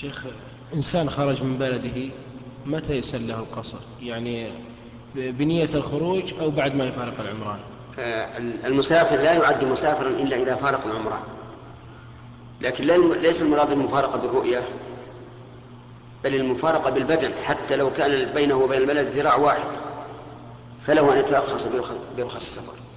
شيخ إنسان خرج من بلده متى يسن له القصر؟ يعني بنية الخروج أو بعد ما يفارق العمران؟ آه، المسافر لا يعد مسافرا إلا إذا فارق العمران. لكن ليس المراد المفارقة بالرؤية بل المفارقة بالبدن حتى لو كان بينه وبين البلد ذراع واحد فله أن يترخص برخص السفر